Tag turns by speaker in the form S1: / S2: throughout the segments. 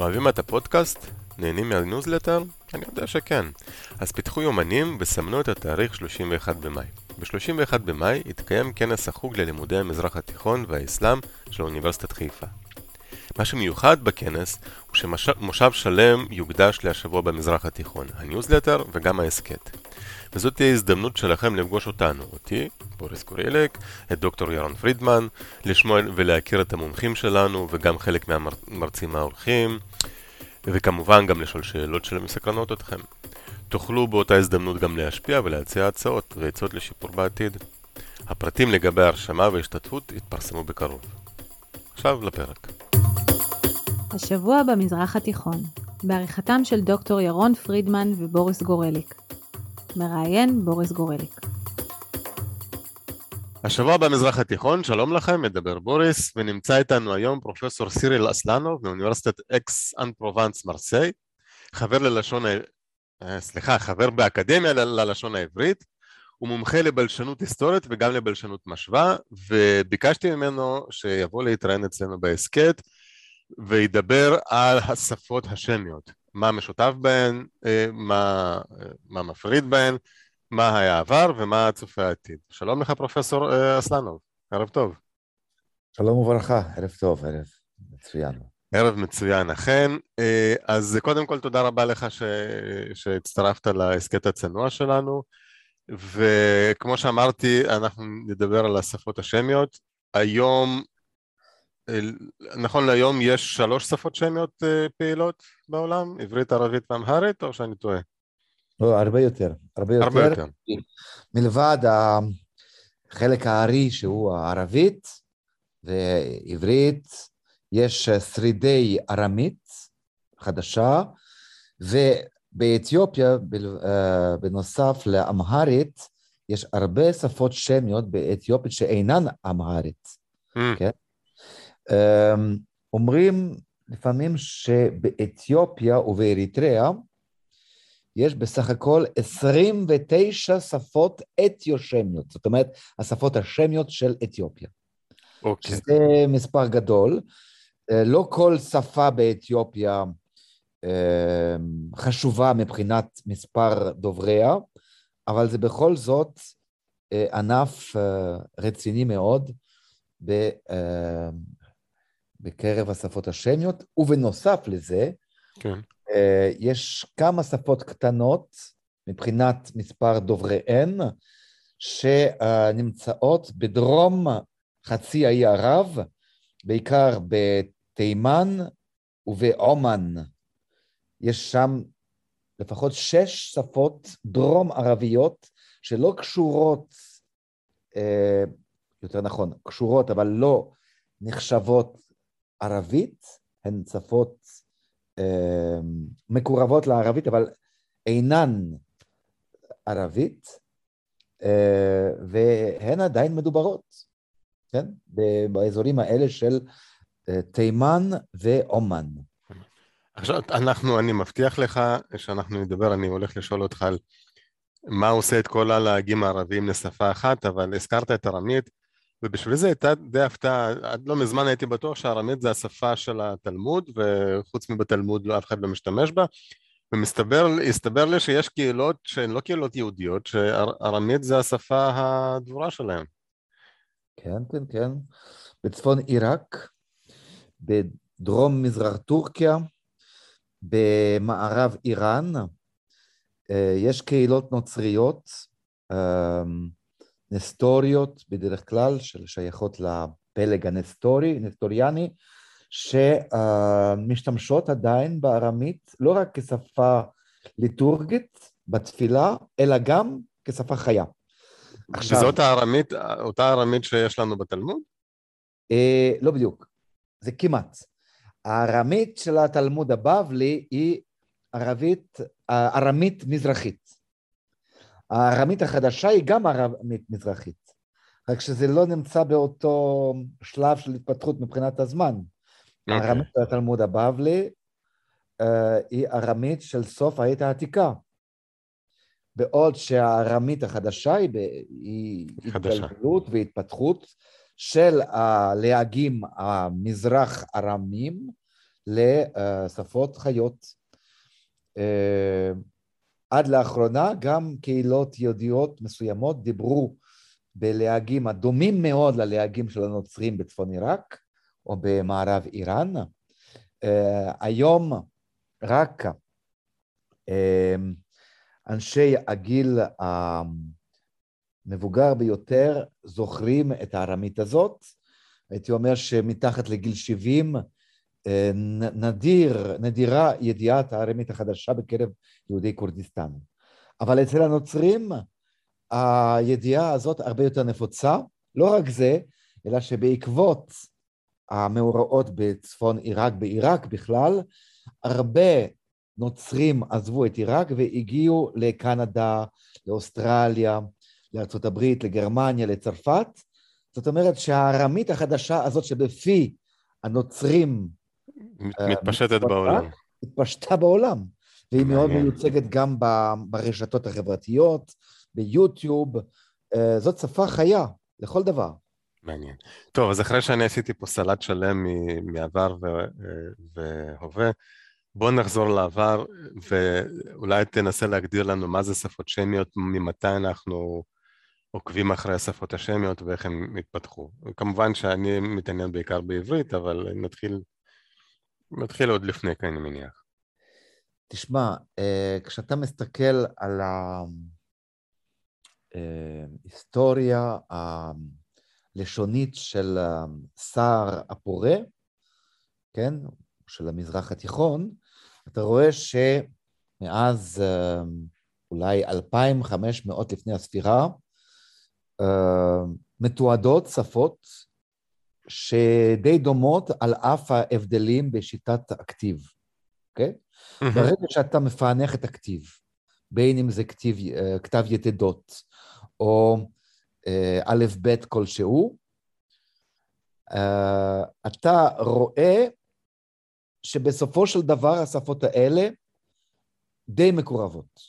S1: אוהבים את הפודקאסט? נהנים מהניוזלטר? אני יודע שכן. אז פיתחו יומנים וסמנו את התאריך 31 במאי. ב-31 במאי יתקיים כנס החוג ללימודי המזרח התיכון והאסלאם של אוניברסיטת חיפה. מה שמיוחד בכנס הוא שמושב שלם יוקדש להשבוע במזרח התיכון, הניוזלטר וגם ההסכת. וזאת תהיה הזדמנות שלכם לפגוש אותנו, אותי, בוריס קורילק, את דוקטור ירון פרידמן, לשמוע ולהכיר את המומחים שלנו וגם חלק מהמרצים האורחים, וכמובן גם לשאול שאלות שמסקרנות אתכם. תוכלו באותה הזדמנות גם להשפיע ולהציע הצעות ועצות לשיפור בעתיד. הפרטים לגבי ההרשמה וההשתתפות יתפרסמו בקרוב. עכשיו לפרק.
S2: השבוע במזרח התיכון, בעריכתם של דוקטור ירון פרידמן ובוריס גורליק. מראיין בוריס גורליק.
S1: השבוע במזרח התיכון, שלום לכם, מדבר בוריס, ונמצא איתנו היום פרופסור סיריל אסלנוב מאוניברסיטת אקס אן פרובנס מרסיי, חבר ללשון, ה... סליחה, חבר באקדמיה ללשון העברית, הוא מומחה לבלשנות היסטורית וגם לבלשנות משווה, וביקשתי ממנו שיבוא להתראיין אצלנו בהסכת וידבר על השפות השמיות. מה משותף בהן, אה, מה, אה, מה מפריד בהן, מה היה העבר ומה צופה העתיד. שלום לך פרופסור אה, אסלנוב, ערב טוב.
S3: שלום וברכה, ערב טוב, ערב מצוין.
S1: ערב מצוין, אכן. אז קודם כל תודה רבה לך ש... שהצטרפת להסכת הצנוע שלנו, וכמו שאמרתי, אנחנו נדבר על השפות השמיות. היום נכון להיום יש שלוש שפות שמיות אה, פעילות בעולם, עברית, ערבית ואמהרית, או שאני טועה?
S3: לא, הרבה יותר. הרבה יותר. הרבה יותר. מלבד החלק הארי שהוא הערבית ועברית, יש שרידי ארמית חדשה, ובאתיופיה, אה, בנוסף לאמהרית, יש הרבה שפות שמיות באתיופית שאינן אמהרית. Mm. כן? אמ, אומרים לפעמים שבאתיופיה ובאריתריאה יש בסך הכל 29 שפות אתיושמיות, זאת אומרת, השפות השמיות של אתיופיה. אוקיי. Okay. שזה מספר גדול. אה, לא כל שפה באתיופיה אמ, חשובה מבחינת מספר דובריה, אבל זה בכל זאת אה, ענף אה, רציני מאוד בקרב השפות השמיות, ובנוסף לזה, כן. אה, יש כמה שפות קטנות מבחינת מספר דובריהן, שנמצאות בדרום חצי האי ערב, בעיקר בתימן ובעומאן. יש שם לפחות שש שפות דרום ערביות שלא קשורות, אה, יותר נכון, קשורות אבל לא נחשבות ערבית, הן שפות אה, מקורבות לערבית, אבל אינן ערבית, אה, והן עדיין מדוברות, כן? באזורים האלה של אה, תימן ועומאן.
S1: עכשיו, אנחנו, אני מבטיח לך שאנחנו נדבר, אני הולך לשאול אותך על מה עושה את כל הלהגים הערביים לשפה אחת, אבל הזכרת את ארמית, ובשביל זה הייתה די הפתעה, עד לא מזמן הייתי בטוח שארמית זה השפה של התלמוד, וחוץ מבתלמוד לא אף אחד לא משתמש בה, ומסתבר לי שיש קהילות שהן לא קהילות יהודיות, שארמית זה השפה הדבורה שלהן.
S3: כן, כן, כן. בצפון עיראק, בדרום מזרח טורקיה, במערב איראן, אה, יש קהילות נוצריות, אה, נסטוריות בדרך כלל, ששייכות לפלג הנסטורי, נסטוריאני, שמשתמשות עדיין בארמית לא רק כשפה ליטורגית בתפילה, אלא גם כשפה חיה.
S1: עכשיו, וזאת הארמית, אותה ארמית שיש לנו בתלמוד?
S3: אה, לא בדיוק, זה כמעט. הארמית של התלמוד הבבלי היא ערבית, ארמית מזרחית. הארמית החדשה היא גם ארמית מזרחית, רק שזה לא נמצא באותו שלב של התפתחות מבחינת הזמן. Okay. אוקיי. הארמית של התלמוד הבבלי uh, היא ארמית של סוף העת העתיקה. בעוד שהארמית החדשה היא, היא התגלגלות והתפתחות של הלהגים המזרח ארמים, לשפות חיות. אה, עד לאחרונה גם קהילות יהודיות מסוימות דיברו בלהגים הדומים מאוד ללהגים של הנוצרים בצפון עיראק או במערב איראן. אה, היום רק אה, אנשי הגיל המבוגר ביותר זוכרים את הארמית הזאת. הייתי אומר שמתחת לגיל 70 אה, נדיר, נדירה ידיעת הארמית החדשה בקרב יהודי כורדיסטן. אבל אצל הנוצרים הידיעה הזאת הרבה יותר נפוצה. לא רק זה, אלא שבעקבות המאורעות בצפון עיראק, בעיראק בכלל, הרבה נוצרים עזבו את עיראק והגיעו לקנדה, לאוסטרליה, לארה"ב, לגרמניה, לצרפת. זאת אומרת שהארמית החדשה הזאת שבפי הנוצרים
S1: אה, מתפשטת בעולם.
S3: התפשטה בעולם, והיא מאוד מיוצגת גם ברשתות החברתיות, ביוטיוב. אה, זאת שפה חיה לכל דבר.
S1: מעניין. טוב, אז אחרי שאני עשיתי פה סלט שלם מעבר והווה, בואו נחזור לעבר, ואולי תנסה להגדיר לנו מה זה שפות שמיות, ממתי אנחנו עוקבים אחרי השפות השמיות ואיך הן התפתחו. כמובן שאני מתעניין בעיקר בעברית, אבל נתחיל, נתחיל עוד לפני, כי אני מניח.
S3: תשמע, אה, כשאתה מסתכל על ההיסטוריה הלשונית של סער הפורה, כן, של המזרח התיכון, אתה רואה שמאז אה, אולי 2,500 לפני הספירה, אה, מתועדות שפות שדי דומות על אף ההבדלים בשיטת הכתיב, אוקיי? Okay? ברגע שאתה מפענח את הכתיב, בין אם זה כתיב, אה, כתב יתדות או א' ב' כלשהו, אתה רואה שבסופו של דבר השפות האלה די מקורבות.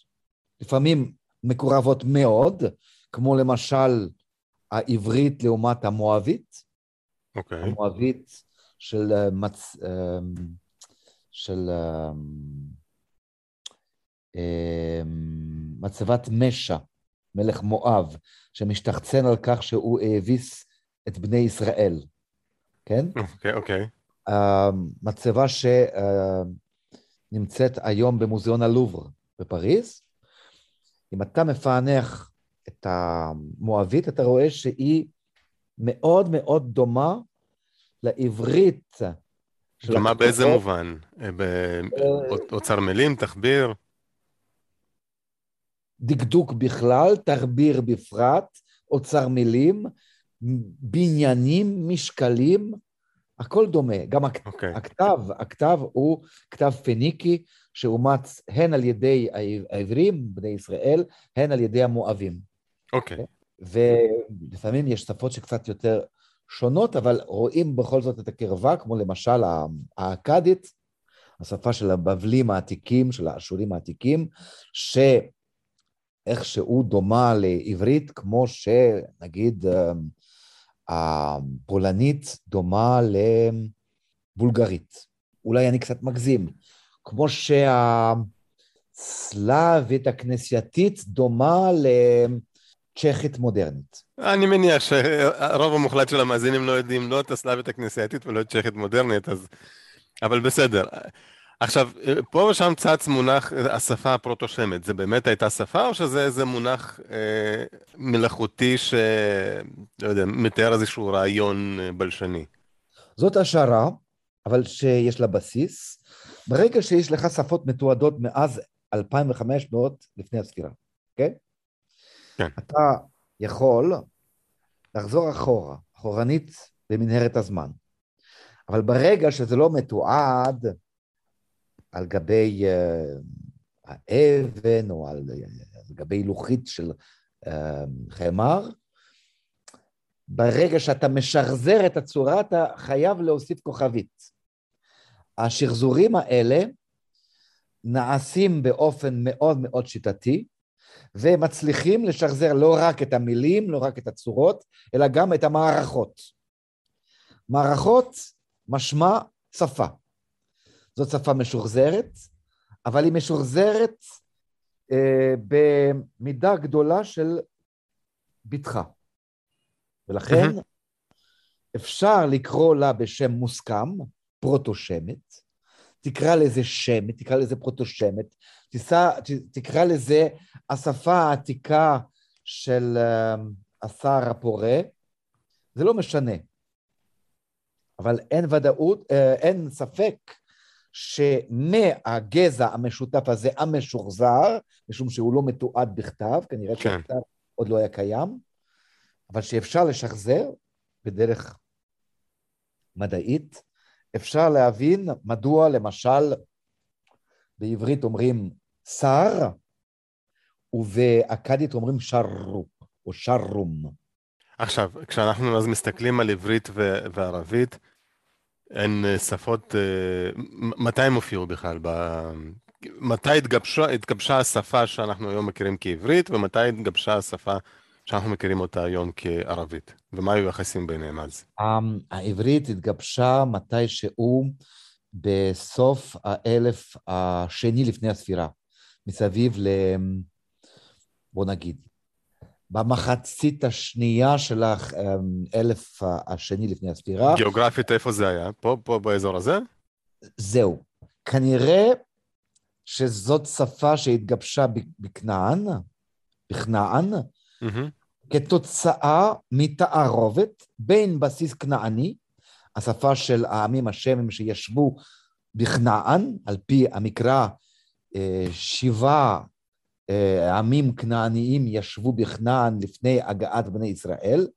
S3: לפעמים מקורבות מאוד, כמו למשל העברית לעומת המואבית.
S1: אוקיי. Okay.
S3: המואבית של, אה, מצ... אה, של אה, מצבת משע, מלך מואב, שמשתחצן על כך שהוא האביס את בני ישראל, כן?
S1: אוקיי, okay, אוקיי. Okay.
S3: מצבה שנמצאת היום במוזיאון הלובר בפריז. אם אתה מפענח את המואבית, אתה רואה שהיא מאוד מאוד דומה לעברית.
S1: דומה באיזה מובן? באוצר מילים, תחביר?
S3: דקדוק בכלל, תחביר בפרט, אוצר מילים, בניינים, משקלים, הכל דומה. גם הכ... okay. אוקיי. הכתב, הכתב הוא כתב פניקי שאומץ הן על ידי העברים, בני ישראל, הן על ידי המואבים.
S1: אוקיי. Okay.
S3: ולפעמים יש שפות שקצת יותר שונות, אבל רואים בכל זאת את הקרבה, כמו למשל האכדית, השפה של הבבלים העתיקים, של האשורים העתיקים, שאיכשהו דומה לעברית, כמו שנגיד הפולנית דומה לבולגרית. אולי אני קצת מגזים. כמו שהסלאבית הכנסייתית דומה לצ'כית מודרנית.
S1: אני מניח שהרוב המוחלט של המאזינים לא יודעים לא את הסלאבית הכנסייתית ולא את צ'כית מודרנית, אז... אבל בסדר. עכשיו, פה ושם צץ מונח השפה הפרוטושמית, זה באמת הייתה שפה או שזה איזה מונח אה, מלאכותי ש... לא יודע, מתאר איזשהו רעיון אה, בלשני?
S3: זאת השערה, אבל שיש לה בסיס. ברגע שיש לך שפות מתועדות מאז 2500 לפני הספירה, כן? כן. אתה יכול לחזור אחורה, אחורנית במנהרת הזמן. אבל ברגע שזה לא מתועד, על גבי uh, האבן או על, על גבי לוחית של uh, חמר, ברגע שאתה משחזר את הצורה, אתה חייב להוסיף כוכבית. השחזורים האלה נעשים באופן מאוד מאוד שיטתי, ומצליחים לשחזר לא רק את המילים, לא רק את הצורות, אלא גם את המערכות. מערכות משמע שפה. זאת שפה משוחזרת, אבל היא משוחזרת אה, במידה גדולה של בטחה. ולכן. אפשר לקרוא לה בשם מוסכם, פרוטו-שמת, תקרא לזה שמת, תקרא לזה ת, תקרא לזה השפה העתיקה של אה, השר הפורה, זה לא משנה. אבל אין ודאות, אה, אין ספק שמהגזע המשותף הזה, המשוחזר, משום שהוא לא מתועד בכתב, כנראה
S1: כן.
S3: שהכתב עוד לא היה קיים, אבל שאפשר לשחזר בדרך מדעית, אפשר להבין מדוע למשל בעברית אומרים שר, ובאכדית אומרים שרו, או שרום.
S1: עכשיו, כשאנחנו אז מסתכלים על עברית ו- וערבית, הן אה, שפות, אה, מתי הן הופיעו בכלל? ב- מתי התגבשה, התגבשה השפה שאנחנו היום מכירים כעברית, ומתי התגבשה השפה שאנחנו מכירים אותה היום כערבית? ומה היו היחסים ביניהם אז?
S3: אמ, העברית התגבשה מתישהו בסוף האלף השני לפני הספירה, מסביב ל... בוא נגיד, במחצית השנייה של האלף השני לפני הספירה.
S1: גיאוגרפית, איפה זה היה? פה, פה באזור הזה?
S3: זהו. כנראה שזאת שפה שהתגבשה בכנען, בכנען,
S1: מהמם.
S3: כתוצאה מתערובת בין בסיס כנעני, השפה של העמים השמים שישבו בכנען, על פי המקרא, אה, שבעה אה, עמים כנעניים ישבו בכנען לפני הגעת בני ישראל,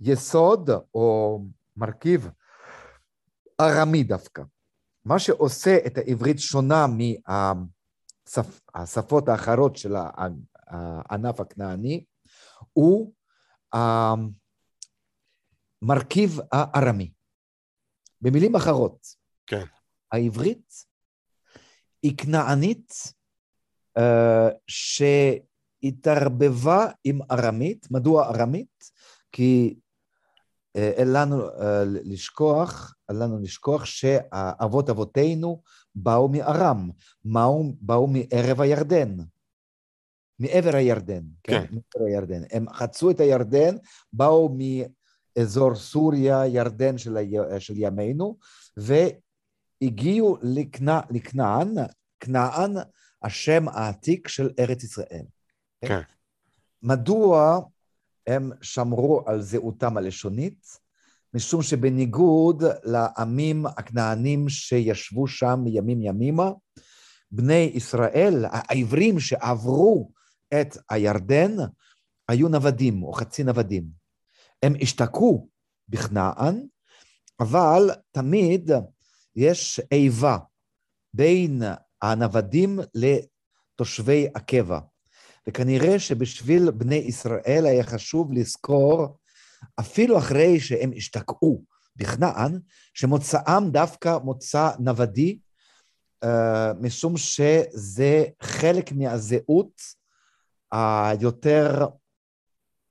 S3: ויסוד או מרכיב ארמי דווקא. מה שעושה את העברית שונה מהשפות האחרות של הענף הכנעני, הוא המרכיב הארמי. במילים אחרות,
S1: כן.
S3: העברית היא כנענית אה, שהתערבבה עם ארמית. מדוע ארמית? כי אה, אל לנו אה, לשכוח, אל לנו לשכוח שאבות אבותינו באו מארם, באו, באו מערב הירדן, מעבר הירדן, כן?
S1: כן.
S3: מעבר הירדן. הם חצו את הירדן, באו מאזור סוריה, ירדן של, ה... של ימינו, והגיעו לכנע... לכנען, כנען השם העתיק של ארץ ישראל.
S1: כן.
S3: מדוע הם שמרו על זהותם הלשונית? משום שבניגוד לעמים הכנענים שישבו שם מימים ימימה, בני ישראל, העברים שעברו את הירדן, היו נוודים או חצי נוודים. הם השתקעו בכנען, אבל תמיד יש איבה בין הנוודים לתושבי הקבע. וכנראה שבשביל בני ישראל היה חשוב לזכור, אפילו אחרי שהם השתקעו בכנען, שמוצאם דווקא מוצא נוודי, uh, משום שזה חלק מהזהות היותר,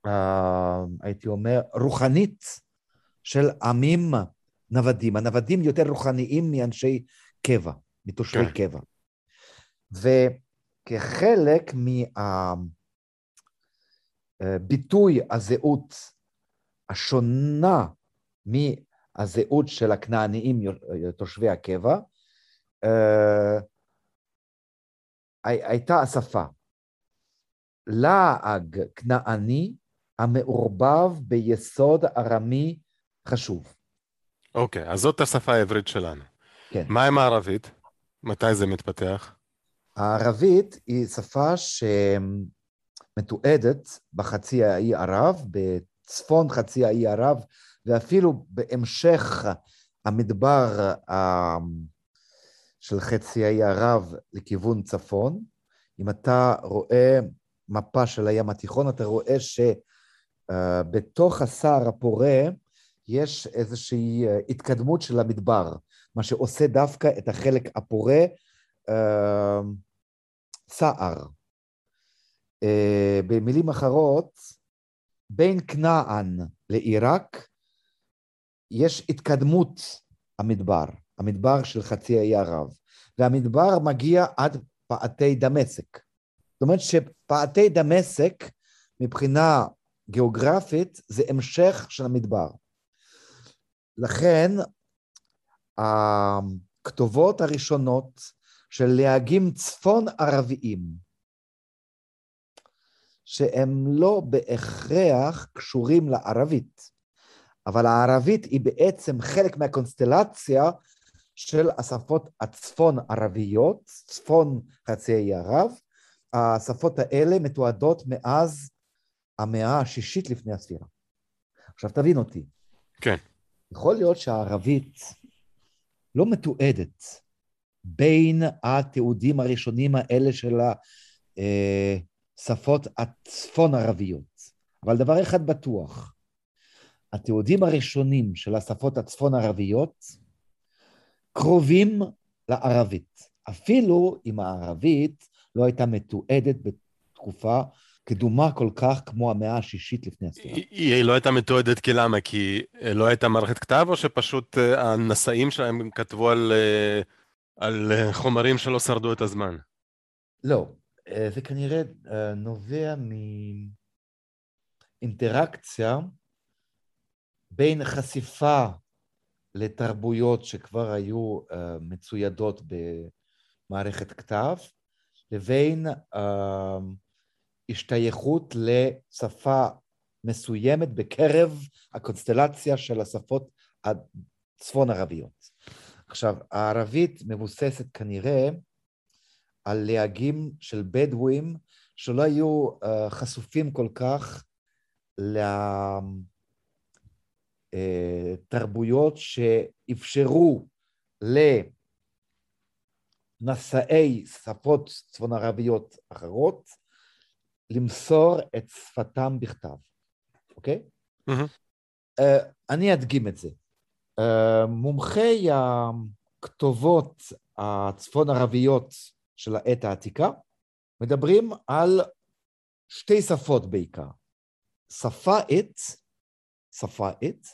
S3: uh, הייתי אומר, רוחנית של עמים נוודים. הנוודים יותר רוחניים מאנשי קבע, מתושבי
S1: כן.
S3: קבע. וכחלק מהביטוי הזהות השונה מהזהות של הכנעניים תושבי הקבע, אה, הי- הייתה השפה. לעג כנעני המעורבב ביסוד ארמי חשוב.
S1: אוקיי, אז זאת השפה העברית שלנו.
S3: כן.
S1: מה עם הערבית? מתי זה מתפתח?
S3: הערבית היא שפה שמתועדת בחצי האי ערב, בצפון חצי האי ערב, ואפילו בהמשך המדבר אה, של חצי האי ערב לכיוון צפון. אם אתה רואה מפה של הים התיכון, אתה רואה שבתוך הסהר הפורה יש איזושהי אה, התקדמות של המדבר, מה שעושה דווקא את החלק הפורה אה, סער. אה, במילים אחרות, בין כנען לעיראק יש התקדמות המדבר, המדבר של חצי האי ערב, והמדבר מגיע עד פעתי דמשק. זאת אומרת שפעתי דמשק, מבחינה גיאוגרפית, זה המשך של המדבר. לכן, הכתובות הראשונות של להגים צפון ערביים, שהם לא בהכרח קשורים לערבית, אבל הערבית היא בעצם חלק מהקונסטלציה של השפות הצפון ערביות, צפון חצי האי ערב. השפות האלה מתועדות מאז המאה השישית לפני הספירה. עכשיו תבין אותי.
S1: כן.
S3: יכול להיות שהערבית לא מתועדת בין התיעודים הראשונים האלה של השפות הצפון ערביות. אבל דבר אחד בטוח, התיעודים הראשונים של השפות הצפון ערביות קרובים לערבית, אפילו אם הערבית לא הייתה מתועדת בתקופה קדומה כל כך כמו המאה השישית לפני הספירה.
S1: היא, היא לא הייתה מתועדת כי למה? כי לא הייתה מערכת כתב, או שפשוט אה, הנשאים שלהם כתבו על, אה, על אה, חומרים שלא שרדו את הזמן?
S3: לא, זה כנראה נובע מאינטראקציה בין חשיפה לתרבויות שכבר היו מצוידות במערכת כתב, לבין השתייכות לשפה מסוימת בקרב הקונסטלציה של השפות הצפון ערביות. עכשיו, הערבית מבוססת כנראה על להגים של בדואים שלא היו uh, חשופים כל כך לתרבויות uh, שאפשרו לנשאי שפות צפון ערביות אחרות למסור את שפתם בכתב, אוקיי? Mm-hmm. Uh, אני אדגים את זה. Uh, מומחי הכתובות הצפון ערביות של העת העתיקה מדברים על שתי שפות בעיקר. שפה עט, שפה עט,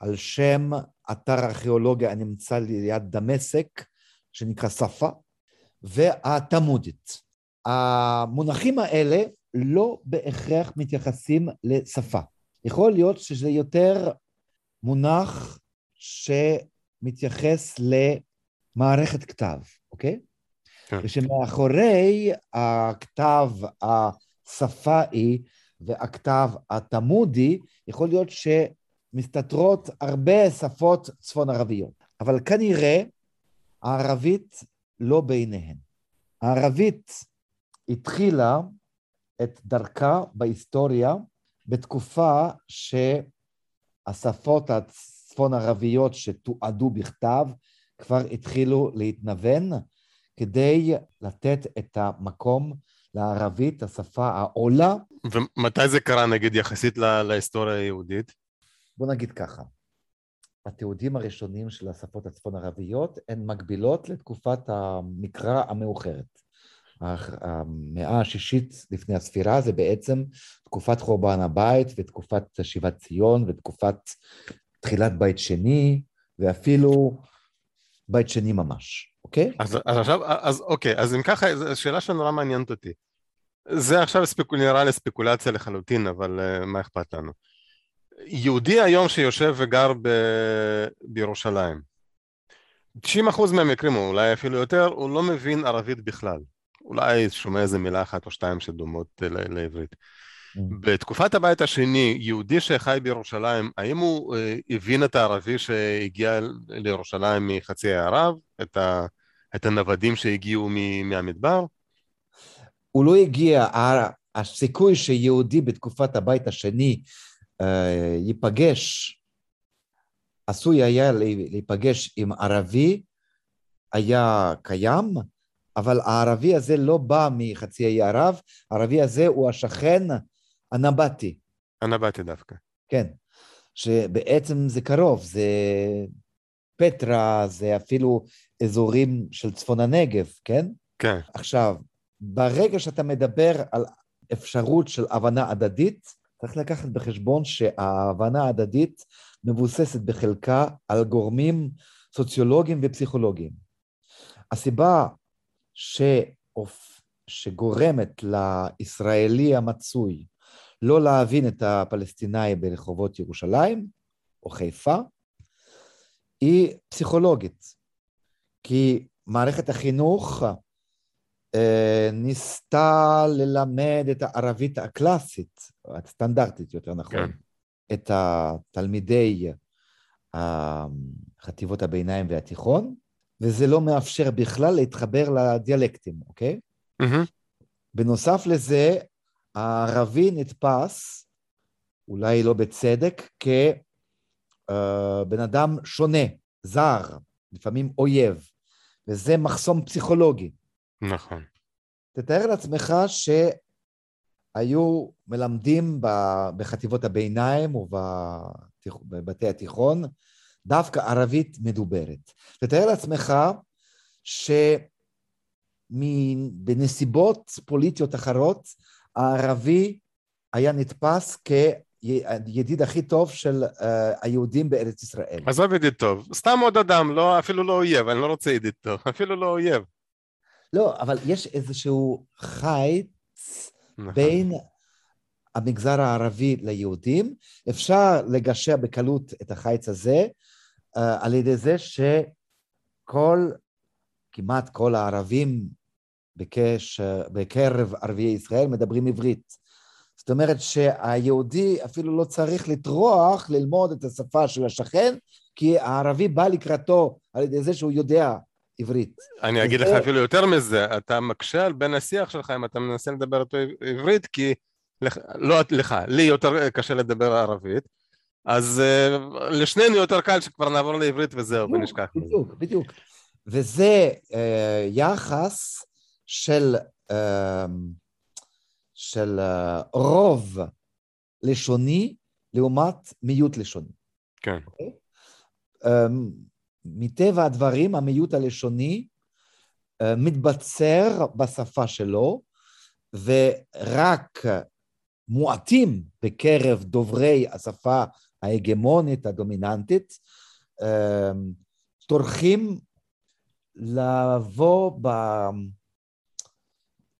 S3: על שם אתר ארכיאולוגיה הנמצא ליד דמשק, שנקרא שפה, והתמודית. המונחים האלה לא בהכרח מתייחסים לשפה. יכול להיות שזה יותר מונח שמתייחס למערכת כתב, אוקיי? כן. ושמאחורי הכתב השפאי והכתב התמודי, יכול להיות שמסתתרות הרבה שפות צפון ערביות. אבל כנראה הערבית לא ביניהן. הערבית התחילה את דרכה בהיסטוריה בתקופה שהשפות הצפון ערביות שתועדו בכתב כבר התחילו להתנוון כדי לתת את המקום לערבית, השפה העולה.
S1: ומתי זה קרה, נגיד, יחסית לה, להיסטוריה היהודית?
S3: בוא נגיד ככה, התיעודים הראשונים של השפות הצפון ערביות הן מקבילות לתקופת המקרא המאוחרת. המאה השישית לפני הספירה זה בעצם תקופת חורבן הבית ותקופת שיבת ציון ותקופת תחילת בית שני ואפילו בית שני ממש, אוקיי?
S1: אז, אז עכשיו, אז אוקיי, אז אם ככה, זו שאלה שנורא מעניינת אותי. זה עכשיו ספקול, נראה לי ספקולציה לחלוטין, אבל uh, מה אכפת לנו? יהודי היום שיושב וגר ב... בירושלים, 90% מהמקרים, או אולי אפילו יותר, הוא לא מבין ערבית בכלל. אולי שומע איזה מילה אחת או שתיים שדומות לעברית. Mm. בתקופת הבית השני, יהודי שחי בירושלים, האם הוא אה, הבין את הערבי שהגיע לירושלים מחצי הערב? את, ה, את הנוודים שהגיעו מהמדבר?
S3: הוא לא הגיע, הסיכוי שיהודי בתקופת הבית השני אה, ייפגש, עשוי היה להיפגש עם ערבי, היה קיים, אבל הערבי הזה לא בא מחצי האי ערב, הערבי הזה הוא השכן הנבטי.
S1: הנבטי דווקא.
S3: כן, שבעצם זה קרוב, זה פטרה, זה אפילו אזורים של צפון הנגב, כן?
S1: כן.
S3: עכשיו, ברגע שאתה מדבר על אפשרות של הבנה הדדית, צריך לקחת בחשבון שההבנה ההדדית מבוססת בחלקה על גורמים סוציולוגיים ופסיכולוגיים. הסיבה שאופ... שגורמת לישראלי המצוי לא להבין את הפלסטיני ברחובות ירושלים או חיפה, היא פסיכולוגית. כי מערכת החינוך אה, ניסתה ללמד את הערבית הקלאסית, הסטנדרטית יותר נכון, כן. את התלמידי חטיבות הביניים והתיכון, וזה לא מאפשר בכלל להתחבר לדיאלקטים, אוקיי? Mm-hmm. בנוסף לזה, הערבי נתפס, אולי לא בצדק, כבן אדם שונה, זר, לפעמים אויב, וזה מחסום פסיכולוגי.
S1: נכון.
S3: תתאר לעצמך שהיו מלמדים בחטיבות הביניים ובבתי התיכון דווקא ערבית מדוברת. תתאר לעצמך שבנסיבות פוליטיות אחרות הערבי היה נתפס כידיד הכי טוב של uh, היהודים בארץ ישראל.
S1: עזוב ידיד טוב, סתם עוד אדם, לא, אפילו לא אויב, אני לא רוצה ידיד טוב, אפילו לא אויב.
S3: לא, אבל יש איזשהו חיץ נכון. בין המגזר הערבי ליהודים. אפשר לגשר בקלות את החיץ הזה uh, על ידי זה שכל, כמעט כל הערבים בקש, בקרב ערביי ישראל מדברים עברית. זאת אומרת שהיהודי אפילו לא צריך לטרוח ללמוד את השפה של השכן, כי הערבי בא לקראתו על ידי זה שהוא יודע עברית.
S1: אני אגיד לך אפילו יותר מזה, אתה מקשה על בין השיח שלך אם אתה מנסה לדבר אותו עברית, כי לך, לא לך, לי יותר קשה לדבר ערבית, אז uh, לשנינו יותר קל שכבר נעבור לעברית וזהו, ונשכח.
S3: בדיוק, בדיוק. וזה uh, יחס של, של רוב לשוני לעומת מיעוט לשוני.
S1: כן. Okay? אוקיי?
S3: מטבע הדברים, המיעוט הלשוני מתבצר בשפה שלו, ורק מועטים בקרב דוברי השפה ההגמונית, הדומיננטית, טורחים לבוא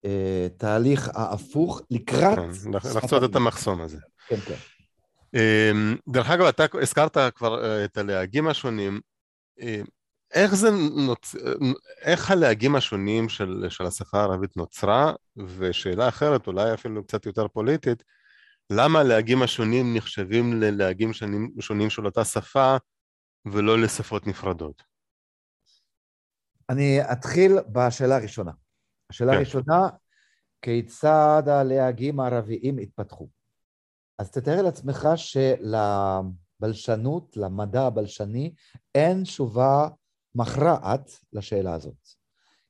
S3: בתהליך ההפוך לקראת...
S1: כן, לחצות את המחסום הזה.
S3: כן, כן.
S1: אמ, דרך אגב, אתה הזכרת כבר אה, את הלהגים השונים. אמ, איך זה נוצ... איך הלהגים השונים של, של השפה הערבית נוצרה? ושאלה אחרת, אולי אפילו קצת יותר פוליטית, למה הלהגים השונים נחשבים ללהגים שונים, שונים של אותה שפה ולא לשפות נפרדות?
S3: אני אתחיל בשאלה הראשונה. השאלה כן. הראשונה, כיצד הלהגים הערביים התפתחו? אז תתאר לעצמך שלבלשנות, למדע הבלשני, אין תשובה מכרעת לשאלה הזאת.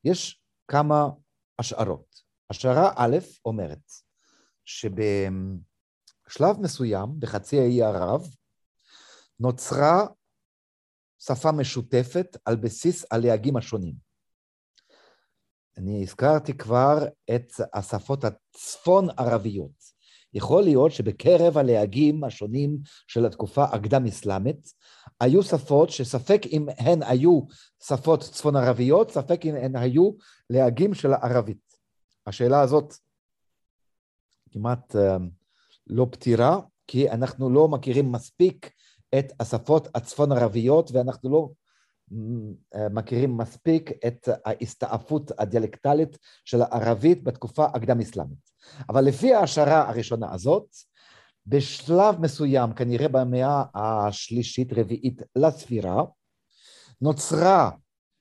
S3: יש כמה השערות. השערה א' אומרת שבשלב מסוים, בחצי האי ערב, נוצרה שפה משותפת על בסיס הלהגים השונים. אני הזכרתי כבר את השפות הצפון-ערביות. יכול להיות שבקרב הלהגים השונים של התקופה הקדם-אסלאמית, היו שפות שספק אם הן היו שפות צפון-ערביות, ספק אם הן היו להגים של הערבית. השאלה הזאת כמעט uh, לא פתירה, כי אנחנו לא מכירים מספיק את השפות הצפון-ערביות, ואנחנו לא אה, מכירים מספיק את ההסתעפות הדיאלקטלית של הערבית בתקופה הקדם-אסלאמית. אבל לפי ההשערה הראשונה הזאת, בשלב מסוים, כנראה במאה השלישית-רביעית לספירה, נוצרה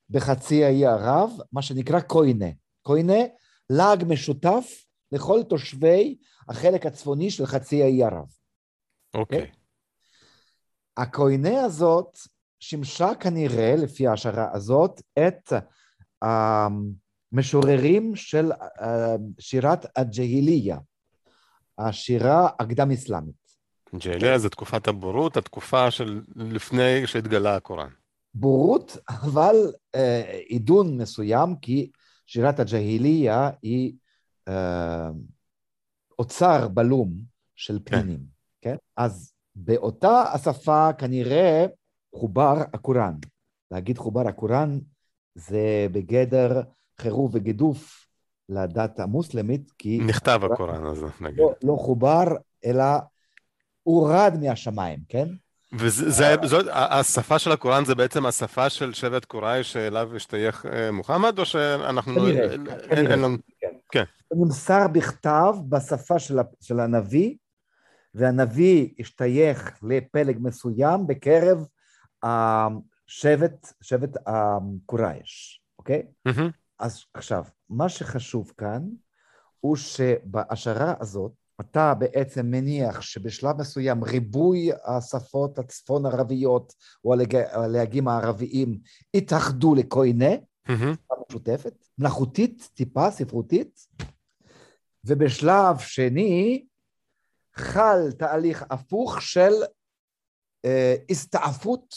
S3: בחצי האי ערב מה שנקרא קוינה. קוינה, לעג משותף לכל תושבי החלק הצפוני של חצי האי ערב.
S1: אוקיי. Okay. Okay?
S3: הקוינה הזאת שימשה כנראה, לפי ההשערה הזאת, את המשוררים של אה, שירת הג'היליה, השירה הקדם-אסלאמית.
S1: ג'היליה זה תקופת הבורות, התקופה של לפני שהתגלה הקוראן.
S3: בורות, אבל אה, עידון מסוים, כי שירת הג'היליה היא אה, אוצר בלום של פנינים, כן? כן? אז באותה השפה כנראה חובר הקוראן. להגיד חובר הקוראן זה בגדר חירוף וגידוף לדת המוסלמית, כי...
S1: נכתב הקוראן הזה, נגיד.
S3: לא, לא חובר, אלא הורד מהשמיים, כן?
S1: וזאת, השפה של הקוראן זה בעצם השפה של שבט קוראי שאליו השתייך אה, מוחמד, או שאנחנו...
S3: כנראה,
S1: אין-
S3: כנראה. כן.
S1: כן.
S3: נמסר בכתב בשפה של, של הנביא, והנביא השתייך לפלג מסוים בקרב השבט, שבט הקורייש, אוקיי?
S1: מהמם.
S3: אז עכשיו, מה שחשוב כאן הוא שבהשערה הזאת אתה בעצם מניח שבשלב מסוים ריבוי השפות הצפון ערביות או הלהגים הערביים התאחדו לקוינה,
S1: מהמם.
S3: משותפת, מלאכותית, טיפה, ספרותית, ובשלב שני חל תהליך הפוך של הסתעפות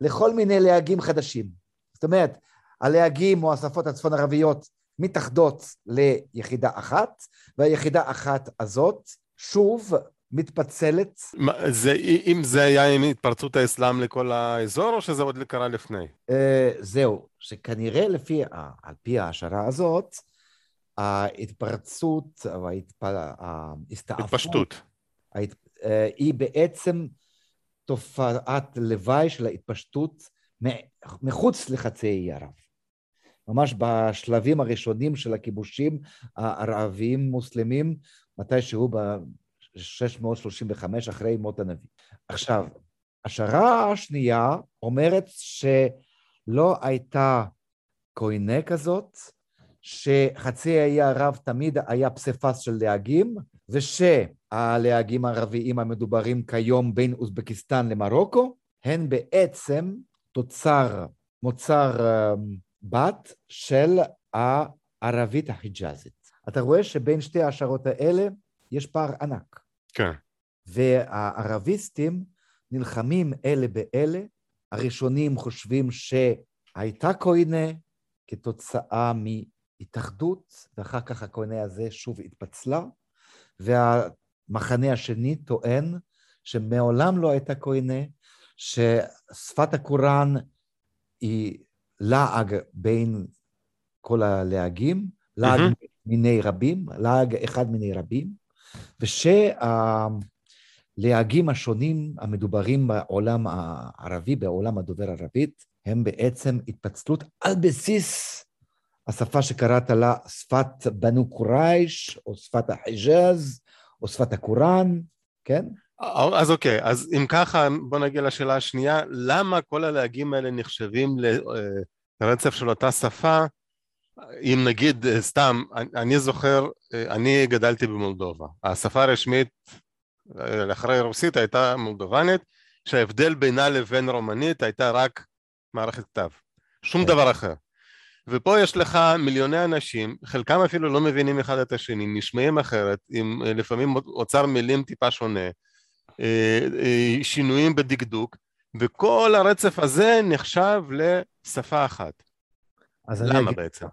S3: לכל מיני להגים חדשים. זאת אומרת, הלהגים או השפות הצפון ערביות מתאחדות ליחידה אחת, והיחידה אחת הזאת שוב מתפצלת.
S1: מה, זה, אם זה היה עם התפרצות האסלאם לכל האזור, או שזה עוד קרה לפני?
S3: אה, זהו, שכנראה לפי, על פי ההשערה הזאת, ההתפרצות, ההתפ... ההסתעפות,
S1: התפשטות.
S3: ההת... אה, היא בעצם תופעת לוואי של ההתפשטות מחוץ לחצי האי ערב. ממש בשלבים הראשונים של הכיבושים הערביים מוסלמים, מתישהו ב-635 אחרי מות הנביא. עכשיו, השערה השנייה אומרת שלא הייתה קוינה כזאת, שחצי האי ערב תמיד היה פסיפס של להגים, ושהלהגים הערביים המדוברים כיום בין אוזבקיסטן למרוקו, הן בעצם תוצר, מוצר אמ, בת של הערבית החיג'אזית. אתה רואה שבין שתי ההשערות האלה יש פער ענק.
S1: כן.
S3: והערביסטים נלחמים אלה באלה. הראשונים חושבים שהייתה קוינה כתוצאה מהתאחדות, ואחר כך הקוינה הזה שוב התפצלה, והמחנה השני טוען שמעולם לא הייתה קוינה, ששפת הקוראן היא לעג בין כל הלהגים, לעג
S1: מהמם.
S3: מיני רבים, לעג אחד מיני רבים, ושהלהגים השונים המדוברים בעולם הערבי, בעולם הדובר ערבית, הם בעצם התפצלות על בסיס השפה שקראת לה שפת בנו קורייש, או שפת החיג'אז, או שפת הקוראן, כן?
S1: אז אוקיי, אז אם ככה, בוא נגיע לשאלה השנייה, למה כל הלהגים האלה נחשבים לרצף של אותה שפה? אם נגיד, אה, סתם, אני- זוכר, אה, אני גדלתי במולדובה. השפה הרשמית אה, אחרי רוסית הייתה מולדובנית, שההבדל בינה לבין רומנית הייתה רק מערכת כתב. שום
S3: כן.
S1: דבר אחר. ופה יש לך מיליוני אנשים, חלקם אפילו לא מבינים אחד את השני, נשמעים אחרת, עם אה, לפעמים אוצר מילים טיפה שונה, אה, אה, שינויים בדקדוק, וכל הרצף הזה נחשב לשפה אחת.
S3: אז אני
S1: למה
S3: אגיד,
S1: בעצם?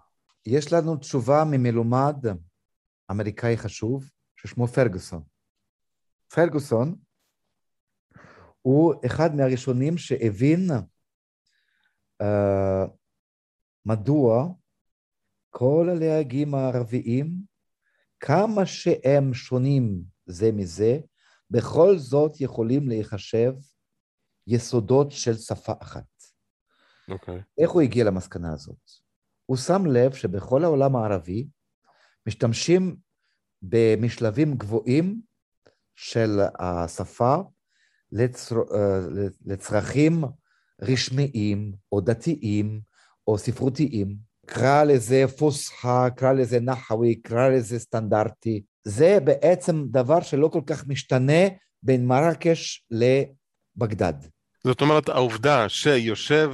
S3: יש לנו תשובה ממלומד אמריקאי חשוב, ששמו פרגוסון. פרגוסון הוא אחד מהראשונים שהבין uh, מדוע כל הלהגים הערביים, כמה שהם שונים זה מזה, בכל זאת יכולים להיחשב יסודות של שפה אחת.
S1: אוקיי.
S3: איך הוא הגיע למסקנה הזאת? הוא שם לב שבכל העולם הערבי משתמשים במשלבים גבוהים של השפה לצר... אה, לצרכים רשמיים או דתיים או ספרותיים. קרא לזה פוסחה, קרא לזה נחווי, קרא לזה סטנדרטי. זה בעצם דבר שלא כל כך משתנה בין מרקש לבגדד.
S1: זאת אומרת, העובדה שיושב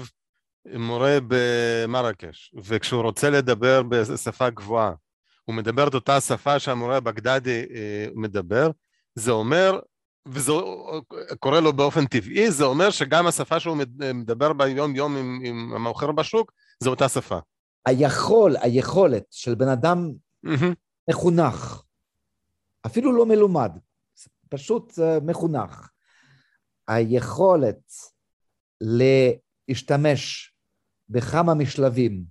S1: מורה במרקש, וכשהוא רוצה לדבר בשפה גבוהה, הוא מדבר את אותה שפה שהמורה הבגדדי אה, מדבר, זה אומר, וזה קורה לו באופן טבעי, זה אומר שגם השפה שהוא מדבר ביום יום עם, עם המוכר בשוק, זה אותה שפה.
S3: היכול, היכולת של בן אדם מחונך, אפילו לא מלומד, פשוט מחונך, היכולת להשתמש בכמה משלבים,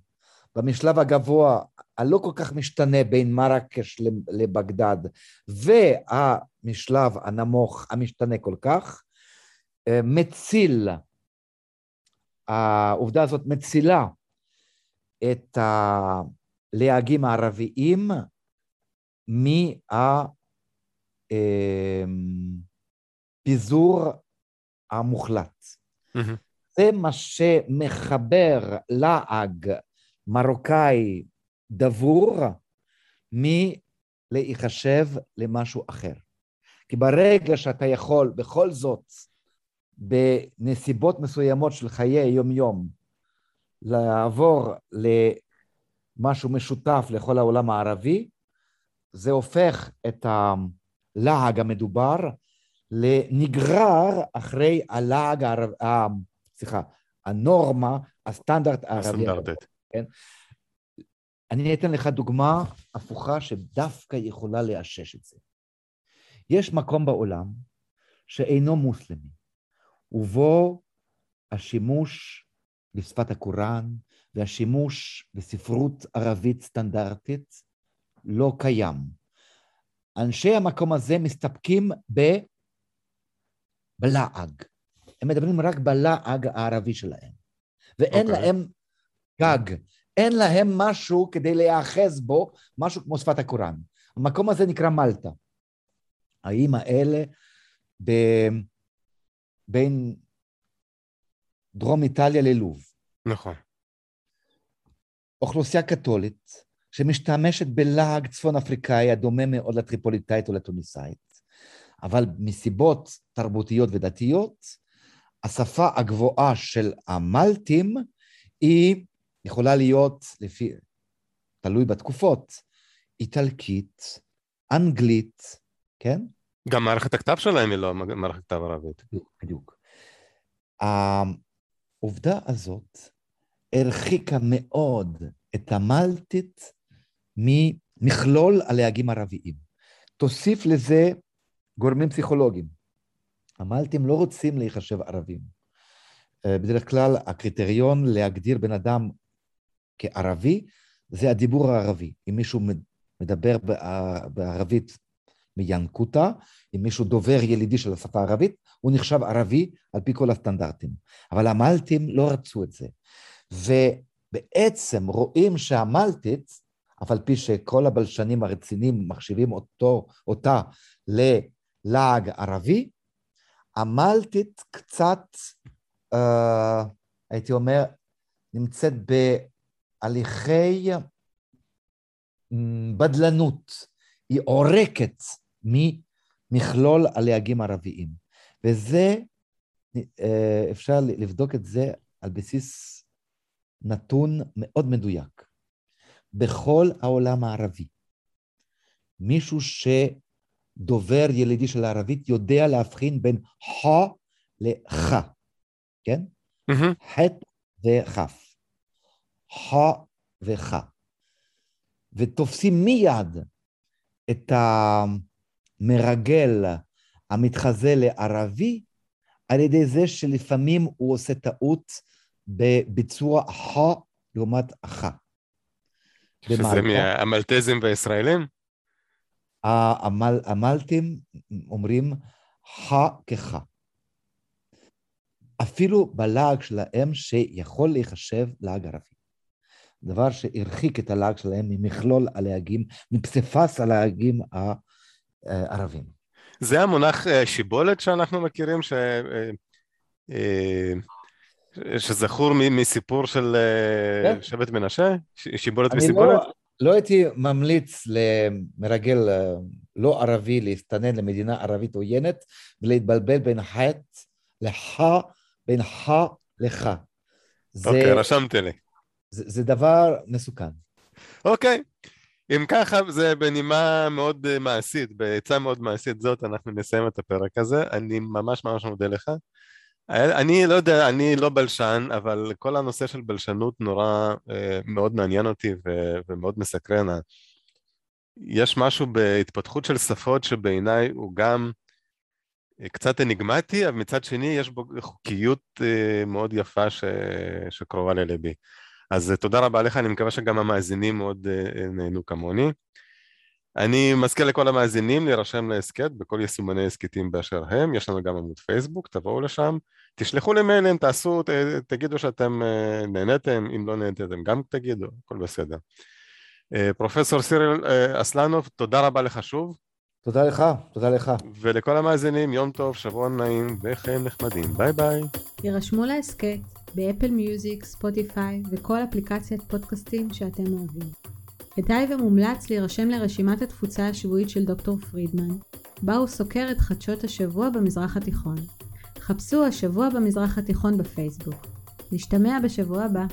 S3: במשלב הגבוה הלא כל כך משתנה בין מרקש לבגדד, והמשלב הנמוך המשתנה כל כך, אה, מציל, העובדה הזאת מצילה את הלהגים הערביים מהפיזור המוחלט. Mm-hmm. זה מה שמחבר לעג מרוקאי דבור מלהיחשב למשהו אחר. כי ברגע שאתה יכול בכל זאת, בנסיבות מסוימות של חיי יום-יום, לעבור למשהו משותף לכל העולם הערבי, זה הופך את הלעג המדובר לנגרר אחרי הלעג הערב... סליחה, הנורמה, הסטנדרט הערבי. הסטנדרטית. כן? אני אתן לך דוגמה הפוכה שדווקא יכולה לאשש את זה. יש מקום בעולם שאינו מוסלמי, ובו השימוש בשפת הקוראן והשימוש בספרות ערבית סטנדרטית לא קיים. אנשי המקום הזה מסתפקים ב... בלעג. הם מדברים רק בלעג הערבי שלהם, ואין okay. אוקיי. להם גג, אין להם משהו כדי להיאחז בו, משהו כמו שפת הקוראן. המקום הזה נקרא מלטה. האיים האלה ב... בין דרום איטליה ללוב.
S1: נכון.
S3: אוכלוסייה קתולית שמשתמשת בלהג צפון אפריקאי הדומה מאוד לטריפוליטאית או לתוניסאית, אבל מסיבות תרבותיות ודתיות, השפה הגבוהה של המלטים היא יכולה להיות, לפי, תלוי בתקופות, איטלקית, אנגלית, כן?
S1: גם מערכת הכתב שלהם היא לא מערכת כתב ערבית.
S3: בדיוק. העובדה הזאת הרחיקה מאוד את המלטית ממכלול הלהגים הערביים. תוסיף לזה גורמים פסיכולוגיים. המלטים לא רוצים להיחשב ערבים. אה, בדרך כלל הקריטריון להגדיר בן אדם כערבי זה הדיבור הערבי. אם מישהו מדבר בערבית מינקוטה, אם מישהו דובר ילידי של השפה הערבית, הוא נחשב ערבי על פי כל הסטנדרטים. אבל המלטים לא רצו את זה. ובעצם רואים שהמלטית, אף על פי שכל הבלשנים הרציניים מחשיבים אותו, אותה ללעג ערבי, המלטית קצת, uh, הייתי אומר, נמצאת בהליכי בדלנות. היא עורקת ממכלול הלהגים הערביים. וזה, uh, אפשר לבדוק את זה על בסיס נתון מאוד מדויק. בכל העולם הערבי, מישהו ש... דובר ילידי של הערבית יודע להבחין בין ח לח, כן? ח' וכ'. ח וח. ותופסים מיד את המרגל המתחזה לערבי על ידי זה שלפעמים הוא עושה טעות בביצוע ח לעומת אח.
S1: שזה מהמלטזים והישראלים?
S3: המל, המלטים אומרים ח כח. אפילו בלעג שלהם שיכול להיחשב לעג ערבי. דבר שהרחיק את הלעג שלהם ממכלול הלעגים, מפסיפס הלעגים הערבים.
S1: זה המונח אה, שיבולת שאנחנו מכירים, ש... אה, אה, שזכור מסיפור של כן. שבט מנשה? שיבולת וסיבולת? לא,
S3: לא הייתי ממליץ למרגל לא ערבי להסתנן למדינה ערבית עוינת ולהתבלבל בין חטא לח, בין ח לך.
S1: אוקיי, רשמתי לי.
S3: זה, זה דבר מסוכן.
S1: אוקיי, okay. אם ככה זה בנימה מאוד אה, מעשית, בעצה מאוד מעשית זאת, אנחנו נסיים את הפרק הזה. אני ממש ממש מודה לך. אני לא יודע, אני לא בלשן, אבל כל הנושא של בלשנות נורא אה, מאוד מעניין אותי ו- ומאוד מסקרן. יש משהו בהתפתחות של שפות שבעיניי הוא גם קצת אניגמטי, אבל מצד שני יש בו חוקיות אה, מאוד יפה ש... שקרובה ללבי. אז אה, תודה רבה לך, אני מקווה שגם המאזינים מאוד אה, נהנו כמוני. אני מזכיר לכל המאזינים להירשם להסכת בכל יישומני הסכתים באשר הם, יש לנו גם עמוד פייסבוק, תבואו לשם, תשלחו לי מיילים, תעשו, ת, תגידו שאתם נהניתם, אם לא נהניתם גם תגידו, הכל בסדר. פרופסור סיריל אסלנוב, תודה רבה לך שוב.
S3: תודה לך, תודה לך.
S1: ולכל המאזינים, יום טוב, שבוע נעים וחיים נחמדים. ביי ביי.
S2: הירשמו להסכת ב Apple Music, Spotify וכל אפליקציית פודקאסטים שאתם אוהבים. כדאי ומומלץ להירשם לרשימת התפוצה השבועית של דוקטור פרידמן, בה הוא סוקר את חדשות השבוע במזרח התיכון. חפשו השבוע במזרח התיכון בפייסבוק. נשתמע בשבוע הבא.